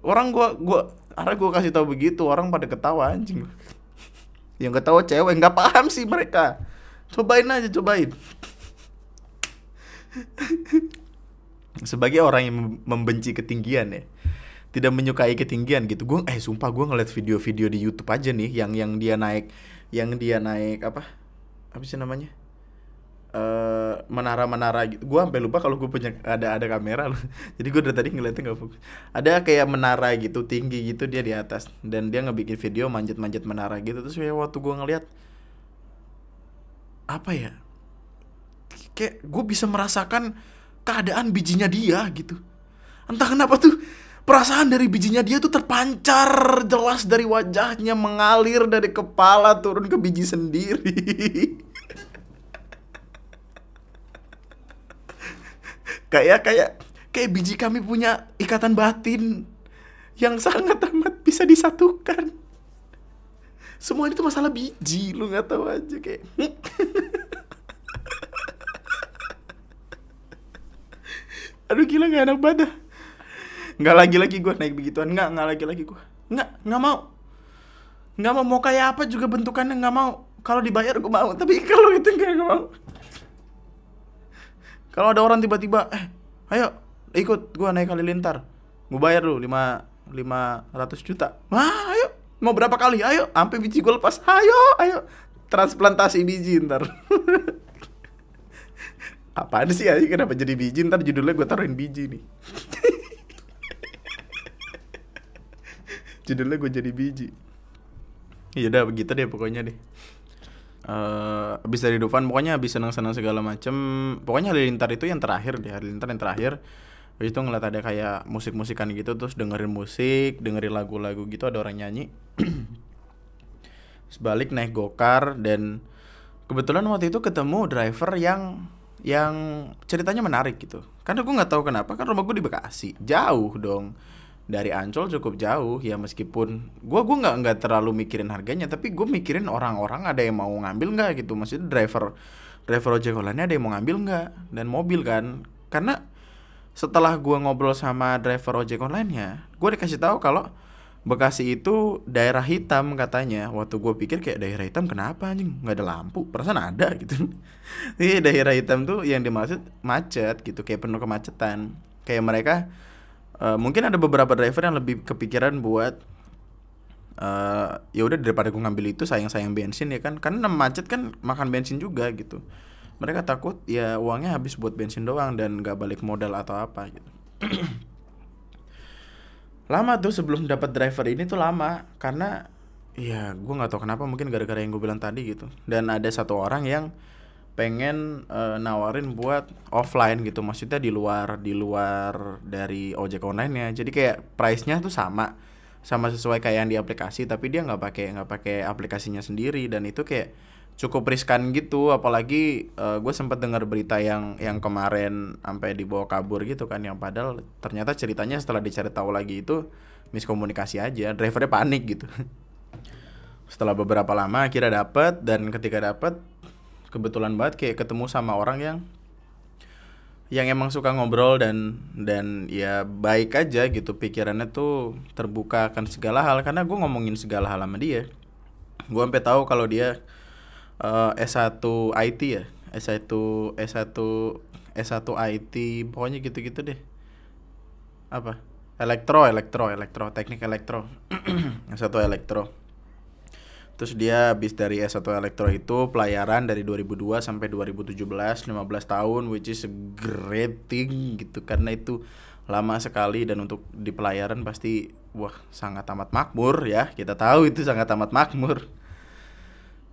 Orang gua gua Ara gua kasih tahu begitu, orang pada ketawa anjing. Yang ketawa cewek nggak paham sih mereka. Cobain aja, cobain sebagai orang yang membenci ketinggian ya tidak menyukai ketinggian gitu. Gue eh sumpah gue ngeliat video-video di YouTube aja nih yang yang dia naik yang dia naik apa? Apa sih namanya? Uh, menara-menara gitu gue sampai lupa kalau gue punya ada ada kamera loh. Jadi gue dari tadi ngeliatnya nggak fokus. Ada kayak menara gitu tinggi gitu dia di atas. Dan dia ngebikin video manjat-manjat menara gitu. Terus ya waktu gue ngeliat apa ya? Kayak gue bisa merasakan keadaan bijinya dia gitu. Entah kenapa tuh perasaan dari bijinya dia tuh terpancar jelas dari wajahnya mengalir dari kepala turun ke biji sendiri. Kayak kayak kayak biji kami punya ikatan batin yang sangat amat bisa disatukan. Semua itu masalah biji lu nggak tahu aja kayak aduh gila gak enak banget nggak lagi lagi gue naik begituan. Nggak nggak lagi lagi gue nggak nggak mau. Nggak mau. Mau kayak apa juga bentukannya nggak mau. Kalau dibayar gue mau. Tapi kalau itu nggak mau. Kalau ada orang tiba-tiba eh ayo ikut gue naik kali lintar. Gue bayar lu lima lima ratus juta. Wah ayo. Mau berapa kali? Ayo. Sampai biji gue lepas. Ayo ayo. Transplantasi biji ntar Apaan sih aja kenapa jadi biji? Ntar judulnya gue taruhin biji nih. Judulnya gue jadi biji. Ya udah begitu deh pokoknya deh. Uh, Abis dari Dufan pokoknya abis senang-senang segala macem Pokoknya Halilintar itu yang terakhir deh Halilintar yang terakhir. Habis itu ngeliat ada kayak musik-musikan gitu Terus dengerin musik, dengerin lagu-lagu gitu Ada orang nyanyi. Sebalik naik gokar Dan kebetulan waktu itu ketemu driver yang yang ceritanya menarik gitu. Karena gue nggak tahu kenapa kan rumah gue di Bekasi, jauh dong. Dari Ancol cukup jauh ya meskipun gue gue nggak nggak terlalu mikirin harganya tapi gue mikirin orang-orang ada yang mau ngambil nggak gitu. Maksudnya driver driver ojek online ada yang mau ngambil nggak? Dan mobil kan. Karena setelah gua ngobrol sama driver ojek online nya gue dikasih tahu kalau Bekasi itu daerah hitam katanya. Waktu gue pikir kayak daerah hitam kenapa anjing? Nggak ada lampu? Perasaan ada gitu. Iya daerah hitam tuh yang dimaksud macet gitu kayak penuh kemacetan. Kayak mereka uh, mungkin ada beberapa driver yang lebih kepikiran buat uh, ya udah daripada gue ngambil itu sayang sayang bensin ya kan. Karena macet kan makan bensin juga gitu. Mereka takut ya uangnya habis buat bensin doang dan nggak balik modal atau apa gitu lama tuh sebelum dapat driver ini tuh lama karena ya gue nggak tahu kenapa mungkin gara-gara yang gue bilang tadi gitu. Dan ada satu orang yang pengen uh, nawarin buat offline gitu maksudnya di luar di luar dari ojek online ya jadi kayak price nya tuh sama sama sesuai kayak yang di aplikasi tapi dia nggak pakai nggak pakai aplikasinya sendiri. Dan itu kayak cukup riskan gitu apalagi uh, gue sempat dengar berita yang yang kemarin sampai dibawa kabur gitu kan yang padahal ternyata ceritanya setelah dicari tahu lagi itu miskomunikasi aja drivernya panik gitu. Setelah beberapa lama akhirnya dapet dan ketika dapet kebetulan banget kayak ketemu sama orang yang yang emang suka ngobrol dan dan ya baik aja gitu pikirannya tuh terbuka akan segala hal karena gue ngomongin segala hal sama dia. Gue sampai tahu kalau dia uh, S1 IT ya? S1 S1 S1 IT pokoknya gitu-gitu deh. Apa? Elektro elektro elektro teknik elektro. S1 elektro. Terus dia habis dari S1 elektro itu pelayaran dari 2002 sampai 2017 15 tahun which is great thing gitu. Karena itu lama sekali dan untuk di pelayaran pasti wah sangat amat makmur ya. Kita tahu itu sangat amat makmur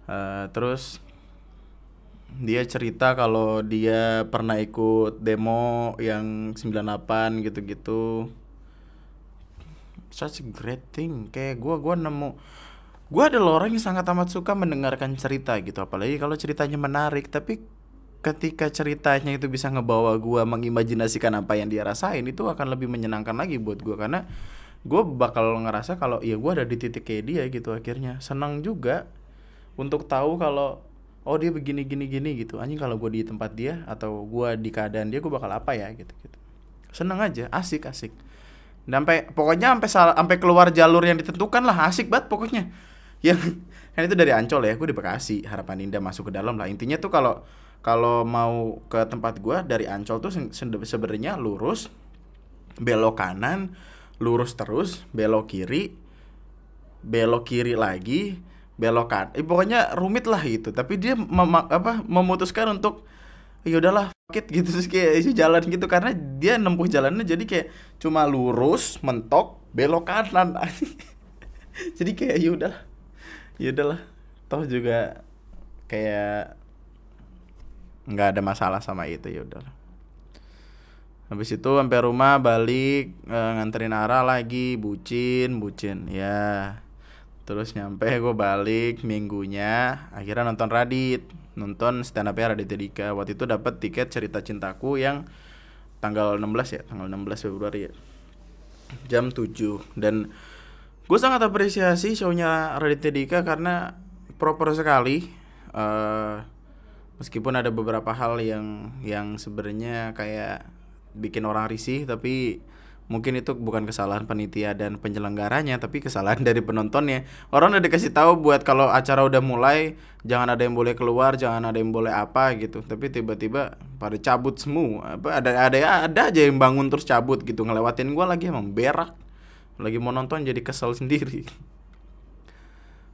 Uh, terus dia cerita kalau dia pernah ikut demo yang 98 gitu-gitu. Such a great thing. Kayak gue gua nemu gue adalah orang yang sangat amat suka mendengarkan cerita gitu apalagi kalau ceritanya menarik tapi ketika ceritanya itu bisa ngebawa gue mengimajinasikan apa yang dia rasain itu akan lebih menyenangkan lagi buat gue karena gue bakal ngerasa kalau ya gue ada di titik kayak dia gitu akhirnya senang juga untuk tahu kalau oh dia begini gini gini gitu. Anjing kalau gue di tempat dia atau gue di keadaan dia gue bakal apa ya gitu gitu. Seneng aja asik asik. Sampai pokoknya sampai sampai keluar jalur yang ditentukan lah asik banget pokoknya. Yang kan itu dari Ancol ya gue di Bekasi harapan indah masuk ke dalam lah. Intinya tuh kalau kalau mau ke tempat gue dari Ancol tuh sebenarnya lurus belok kanan lurus terus belok kiri belok kiri lagi belokan. Eh, pokoknya rumit lah gitu. Tapi dia mem apa memutuskan untuk ya udahlah sakit gitu. Terus kayak jalan gitu. Karena dia nempuh jalannya jadi kayak cuma lurus mentok belok kanan jadi kayak ya udahlah ya udahlah. Toh juga kayak nggak ada masalah sama itu ya udahlah. Habis itu sampai rumah balik e, nganterin arah lagi bucin bucin ya terus nyampe gue balik minggunya akhirnya nonton Radit. Nonton stand up Radit Dika waktu itu dapat tiket cerita cintaku yang tanggal 16 ya tanggal 16 Februari ya. Jam 7 dan gue sangat apresiasi shownya Radit Dika karena proper sekali uh, meskipun ada beberapa hal yang yang sebenarnya kayak bikin orang risih tapi mungkin itu bukan kesalahan panitia dan penyelenggaranya tapi kesalahan dari penontonnya. Orang udah dikasih tahu buat kalau acara udah mulai jangan ada yang boleh keluar jangan ada yang boleh apa gitu. Tapi tiba-tiba pada cabut semua. Apa ada ada ada aja yang bangun terus cabut gitu. Ngelewatin gua lagi emang berak. Lagi mau nonton jadi kesel sendiri.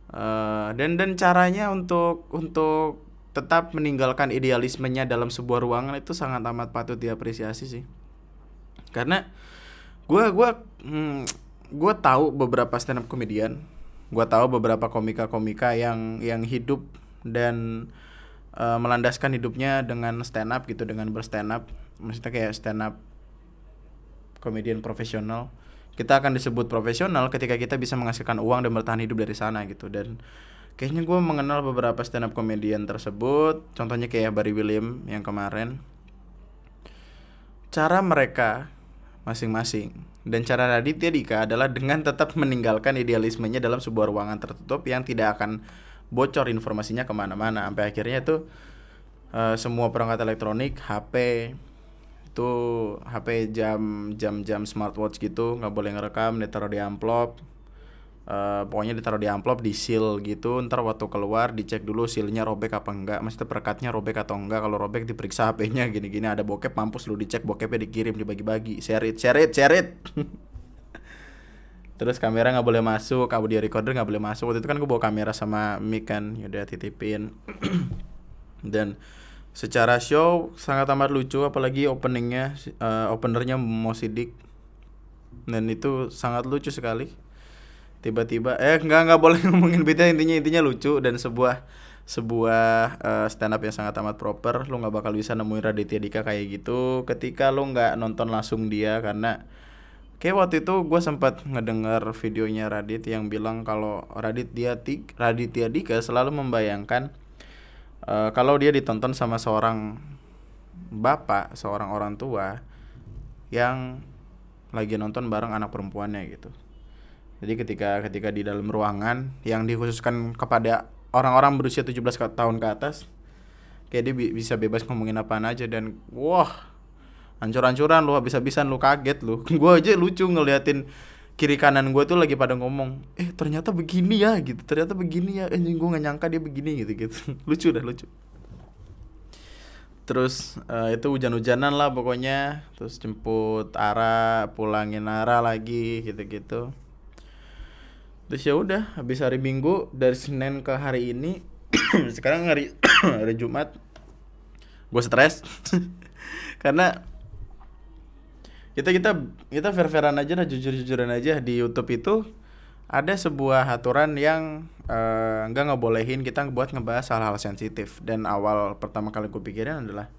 Uh, dan dan caranya untuk untuk tetap meninggalkan idealismenya dalam sebuah ruangan itu sangat amat patut diapresiasi sih. Karena gue gue hmm, gue tahu beberapa stand up komedian gue tahu beberapa komika-komika yang yang hidup dan uh, melandaskan hidupnya dengan stand up gitu dengan berstand up maksudnya kayak stand up komedian profesional. Kita akan disebut profesional ketika kita bisa menghasilkan uang dan bertahan hidup dari sana gitu. Dan kayaknya gue mengenal beberapa stand up komedian tersebut. Contohnya kayak Barry William yang kemarin. Cara mereka masing-masing. Dan cara Raditya Dika adalah dengan tetap meninggalkan idealismenya dalam sebuah ruangan tertutup yang tidak akan bocor informasinya ke mana-mana. Sampai akhirnya tuh uh, semua perangkat elektronik HP itu HP jam jam jam smartwatch gitu nggak boleh ngerekam ditaruh di amplop uh, pokoknya ditaruh di amplop di seal gitu. Ntar waktu keluar dicek dulu sealnya robek apa enggak. Maksudnya perekatnya robek atau enggak. Kalau robek diperiksa HP-nya gini-gini. Ada bokep mampus lu dicek bokepnya dikirim dibagi-bagi. Share it share it share it. Terus kamera nggak boleh masuk audio recorder nggak boleh masuk. Waktu itu kan gue bawa kamera sama mic kan. Yaudah titipin. Dan secara show sangat amat lucu apalagi openingnya uh, openernya Mo Sidik. Dan itu sangat lucu sekali tiba-tiba eh nggak nggak boleh ngomongin beda intinya intinya lucu dan sebuah sebuah uh, stand up yang sangat amat proper. Lu nggak bakal bisa nemuin Raditya Dika kayak gitu ketika lu nggak nonton langsung dia. Karena kayak waktu itu gue sempat ngedenger videonya Radit yang bilang kalau Radit dia Raditya Dika selalu membayangkan uh, kalau dia ditonton sama seorang bapak seorang orang tua yang lagi nonton bareng anak perempuannya gitu jadi ketika ketika di dalam ruangan yang dikhususkan kepada orang-orang berusia 17 tahun ke atas, kayak dia bi bisa bebas ngomongin apaan aja dan wah, hancur-hancuran lu habis-habisan lu kaget lu. gue aja lucu ngeliatin kiri kanan gue tuh lagi pada ngomong, eh ternyata begini ya gitu, ternyata begini ya, eh gue gak nyangka dia begini gitu gitu, lucu dah lucu. Terus uh, itu hujan-hujanan lah pokoknya, terus jemput Ara, pulangin Ara lagi gitu-gitu terus ya udah habis hari minggu dari senin ke hari ini sekarang hari hari jumat gue stres. Karena kita kita kita fair fairan aja lah jujur jujuran aja. Di YouTube itu ada sebuah aturan yang uh, nggak ngebolehin kita buat ngebahas hal-hal sensitif. Dan awal pertama kali gue pikirin adalah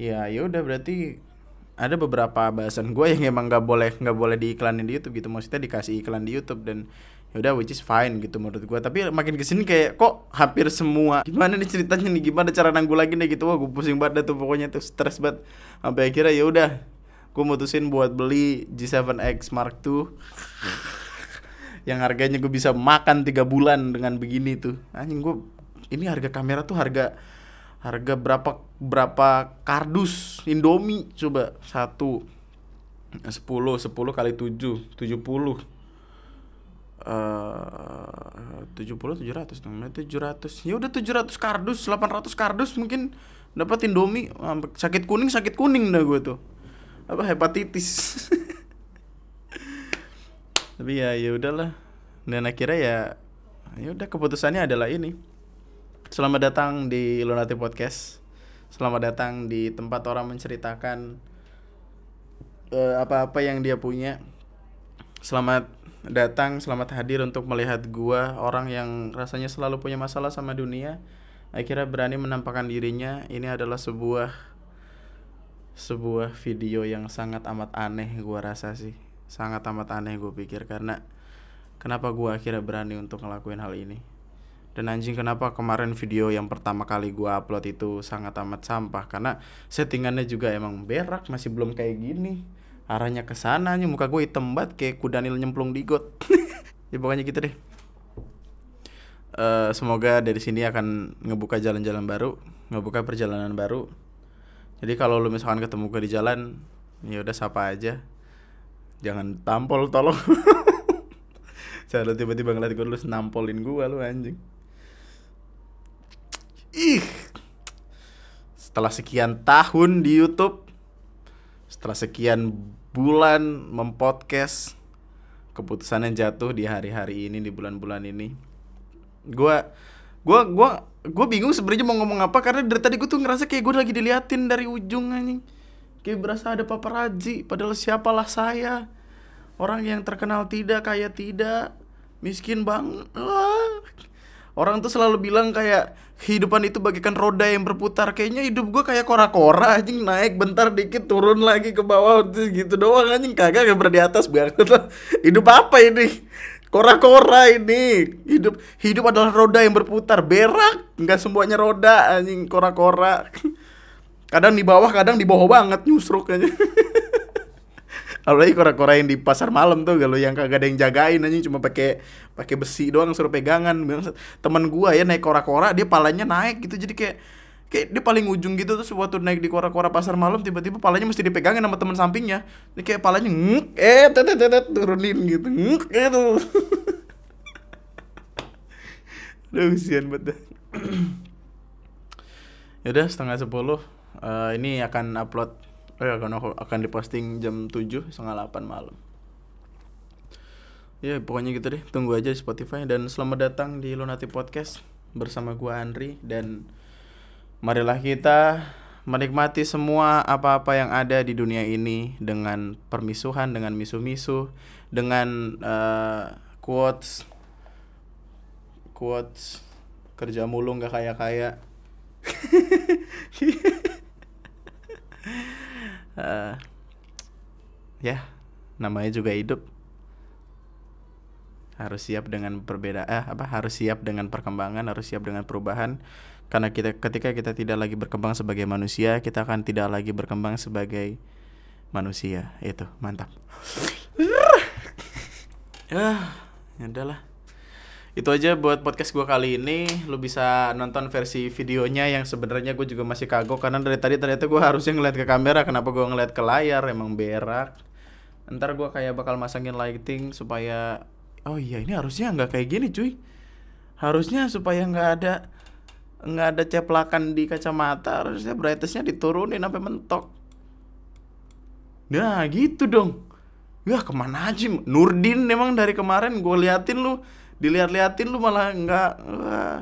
ya ya udah berarti ada beberapa bahasan gue yang emang nggak boleh nggak boleh diiklanin di YouTube gitu. Maksudnya dikasih iklan di YouTube dan ya udah which is fine gitu menurut gue tapi makin ke sini kayak kok hampir semua gimana nih ceritanya nih? Gimana cara nanggung lagi nih gitu? Wah gue pusing banget tuh pokoknya tuh stres banget. Sampai akhirnya ya udah gue mutusin buat beli G7X Mark II yang harganya gue bisa makan tiga bulan dengan begini tuh. Anjing gue ini harga kamera tuh harga harga berapa berapa kardus? Indomie coba. Satu. Sepuluh sepuluh kali tujuh tujuh puluh tujuh puluh tujuh ratus dong. Tujuh ratus. Ya udah tujuh ratus kardus delapan ratus kardus mungkin dapat indomie. Sakit kuning sakit kuning dah gue tuh. Apa hepatitis. Tapi ya ya udahlah. Dan akhirnya ya ya udah keputusannya adalah ini. Selamat datang di Lunati Podcast. Selamat datang di tempat orang menceritakan uh, apa-apa yang dia punya. Selamat datang, selamat hadir untuk melihat gua orang yang rasanya selalu punya masalah sama dunia. Akhirnya berani menampakkan dirinya. Ini adalah sebuah sebuah video yang sangat amat aneh gua rasa sih. Sangat amat aneh gue pikir karena kenapa gua akhirnya berani untuk ngelakuin hal ini. Dan anjing kenapa kemarin video yang pertama kali gua upload itu sangat amat sampah karena settingannya juga emang berak masih belum kayak gini arahnya ke sana nih muka gue hitam banget kayak kudanil nyemplung di got. Ya pokoknya gitu deh. Uh, semoga dari sini akan ngebuka jalan-jalan baru ngebuka perjalanan baru. Jadi kalau lu misalkan ketemu gue di jalan ya udah sapa aja. Jangan tampol tolong. Jangan tiba-tiba ngeliat gue lu nampolin gue lu anjing. Ih. Setelah sekian tahun di YouTube setelah sekian bulan mempodcast keputusan yang jatuh di hari-hari ini di bulan-bulan ini gua gua gua gua bingung sebenarnya mau ngomong apa karena dari tadi gue tuh ngerasa kayak gue lagi diliatin dari ujung anjing. Kayak berasa ada paparazi padahal siapalah saya? Orang yang terkenal tidak kaya tidak miskin banget orang tuh selalu bilang kayak kehidupan itu bagikan roda yang berputar. Kayaknya hidup gue kayak kora-kora anjing naik bentar dikit turun lagi ke bawah gitu doang anjing. Kagak gak di atas banget lah hidup apa ini? Kora-kora ini. Hidup hidup adalah roda yang berputar. Berak nggak semuanya roda anjing kora-kora. Kadang di bawah kadang di bawah banget nyusruk aja apalagi kora-kora yang di pasar malam tuh kalau yang kagak ada yang jagain aja cuma pakai pakai besi doang suruh pegangan. Teman gua ya naik kora-kora dia palanya naik gitu. Jadi kayak kayak dia paling ujung gitu terus waktu naik di kora-kora pasar malam tiba-tiba palanya mesti dipegangin sama teman sampingnya. Ini kayak palanya ngek eh tetet tetet turunin gitu ngek gitu. Aduh, kesian banget dah. Yaudah setengah sepuluh Eh, Ini akan upload eh, akan, akan diposting jam 7 setengah 8 malam. Ya pokoknya gitu deh. Tunggu aja di Spotify. Dan selamat datang di Lunati Podcast Bersama gua Andri. Dan marilah kita menikmati semua apa-apa yang ada di dunia ini Dengan permisuhan, dengan misu-misu Dengan eh, quotes Quotes Kerja mulu nggak kaya-kaya Eh, ya namanya juga hidup. Harus siap dengan perbedaan eh, apa harus siap dengan perkembangan harus siap dengan perubahan. Karena kita ketika kita tidak lagi berkembang sebagai manusia kita akan tidak lagi berkembang sebagai manusia. Itu mantap. Ah ya udahlah itu aja buat podcast gue kali ini. Lu bisa nonton versi videonya yang sebenarnya gue juga masih kagok. Karena dari tadi ternyata gue harusnya ngeliat ke kamera. Kenapa gue ngeliat ke layar? Emang berak. Ntar gue kayak bakal masangin lighting supaya oh iya ini harusnya nggak kayak gini cuy. Harusnya supaya nggak ada nggak ada ceplakan di kacamata. Harusnya brightnessnya diturunin sampai mentok. Nah gitu dong. Ya ke mana aja? Nurdin emang dari kemarin gue liatin lu dilihat-liatin lu malah nggak wah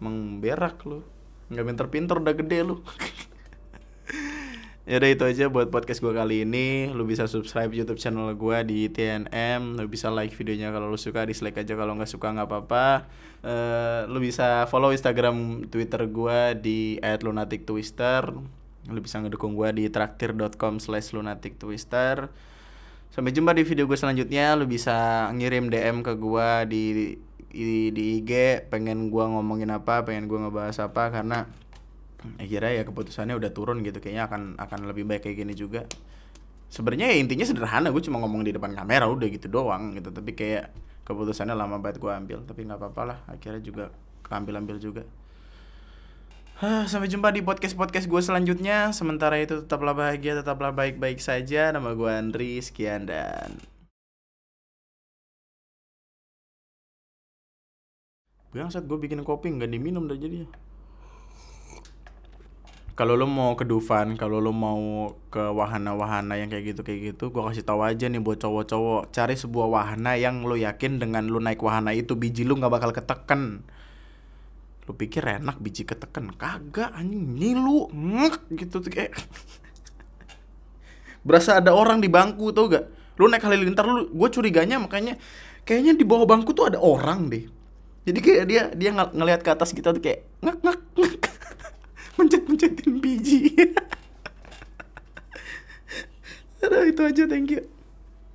emang berak lu. Nggak pinter-pinter udah gede lu. Ya udah itu aja buat podcast gue kali ini. Lu bisa subscribe YouTube channel gue di TNM lu bisa like videonya kalau lu suka dislike aja kalau nggak suka nggak apa-apa. Eh, lu bisa follow Instagram Twitter gue di @lunatictwister lu bisa ngedukung gue di traktir.com slash lunatictwister Sampai jumpa di video gue selanjutnya. Lu bisa ngirim DM ke gue di di, di IG pengen gua ngomongin apa, pengen gua ngebahas apa karena akhirnya ya keputusannya udah turun gitu kayaknya akan akan lebih baik kayak gini juga. Sebenarnya ya intinya sederhana, gue cuma ngomong di depan kamera udah gitu doang gitu. Tapi kayak keputusannya lama banget gua ambil, tapi nggak apa-apa lah. Akhirnya juga keambil-ambil juga. Hah, Sampai jumpa di podcast-podcast gue selanjutnya. Sementara itu tetaplah bahagia, tetaplah baik-baik saja. Nama gue Andri, sekian dan... Bilang saat gue bikin kopi nggak diminum dah jadi. Kalau lo mau ke Dufan, kalau lo mau ke wahana-wahana yang kayak gitu kayak gitu, gue kasih tahu aja nih buat cowok-cowok, cari sebuah wahana yang lo yakin dengan lo naik wahana itu biji lo nggak bakal keteken lu pikir enak biji keteken? Kagak anjing. Ngilu. Ngek gitu tuh kayak. Berasa ada orang di bangku tau gak? Lu naik halilintar lu gue curiganya makanya kayaknya di bawah bangku tuh ada orang deh. Jadi kayak dia dia ng ngelihat ke atas kita tuh kayak ngek ngek ngek. Mencet mencetin biji. Aduh itu aja thank you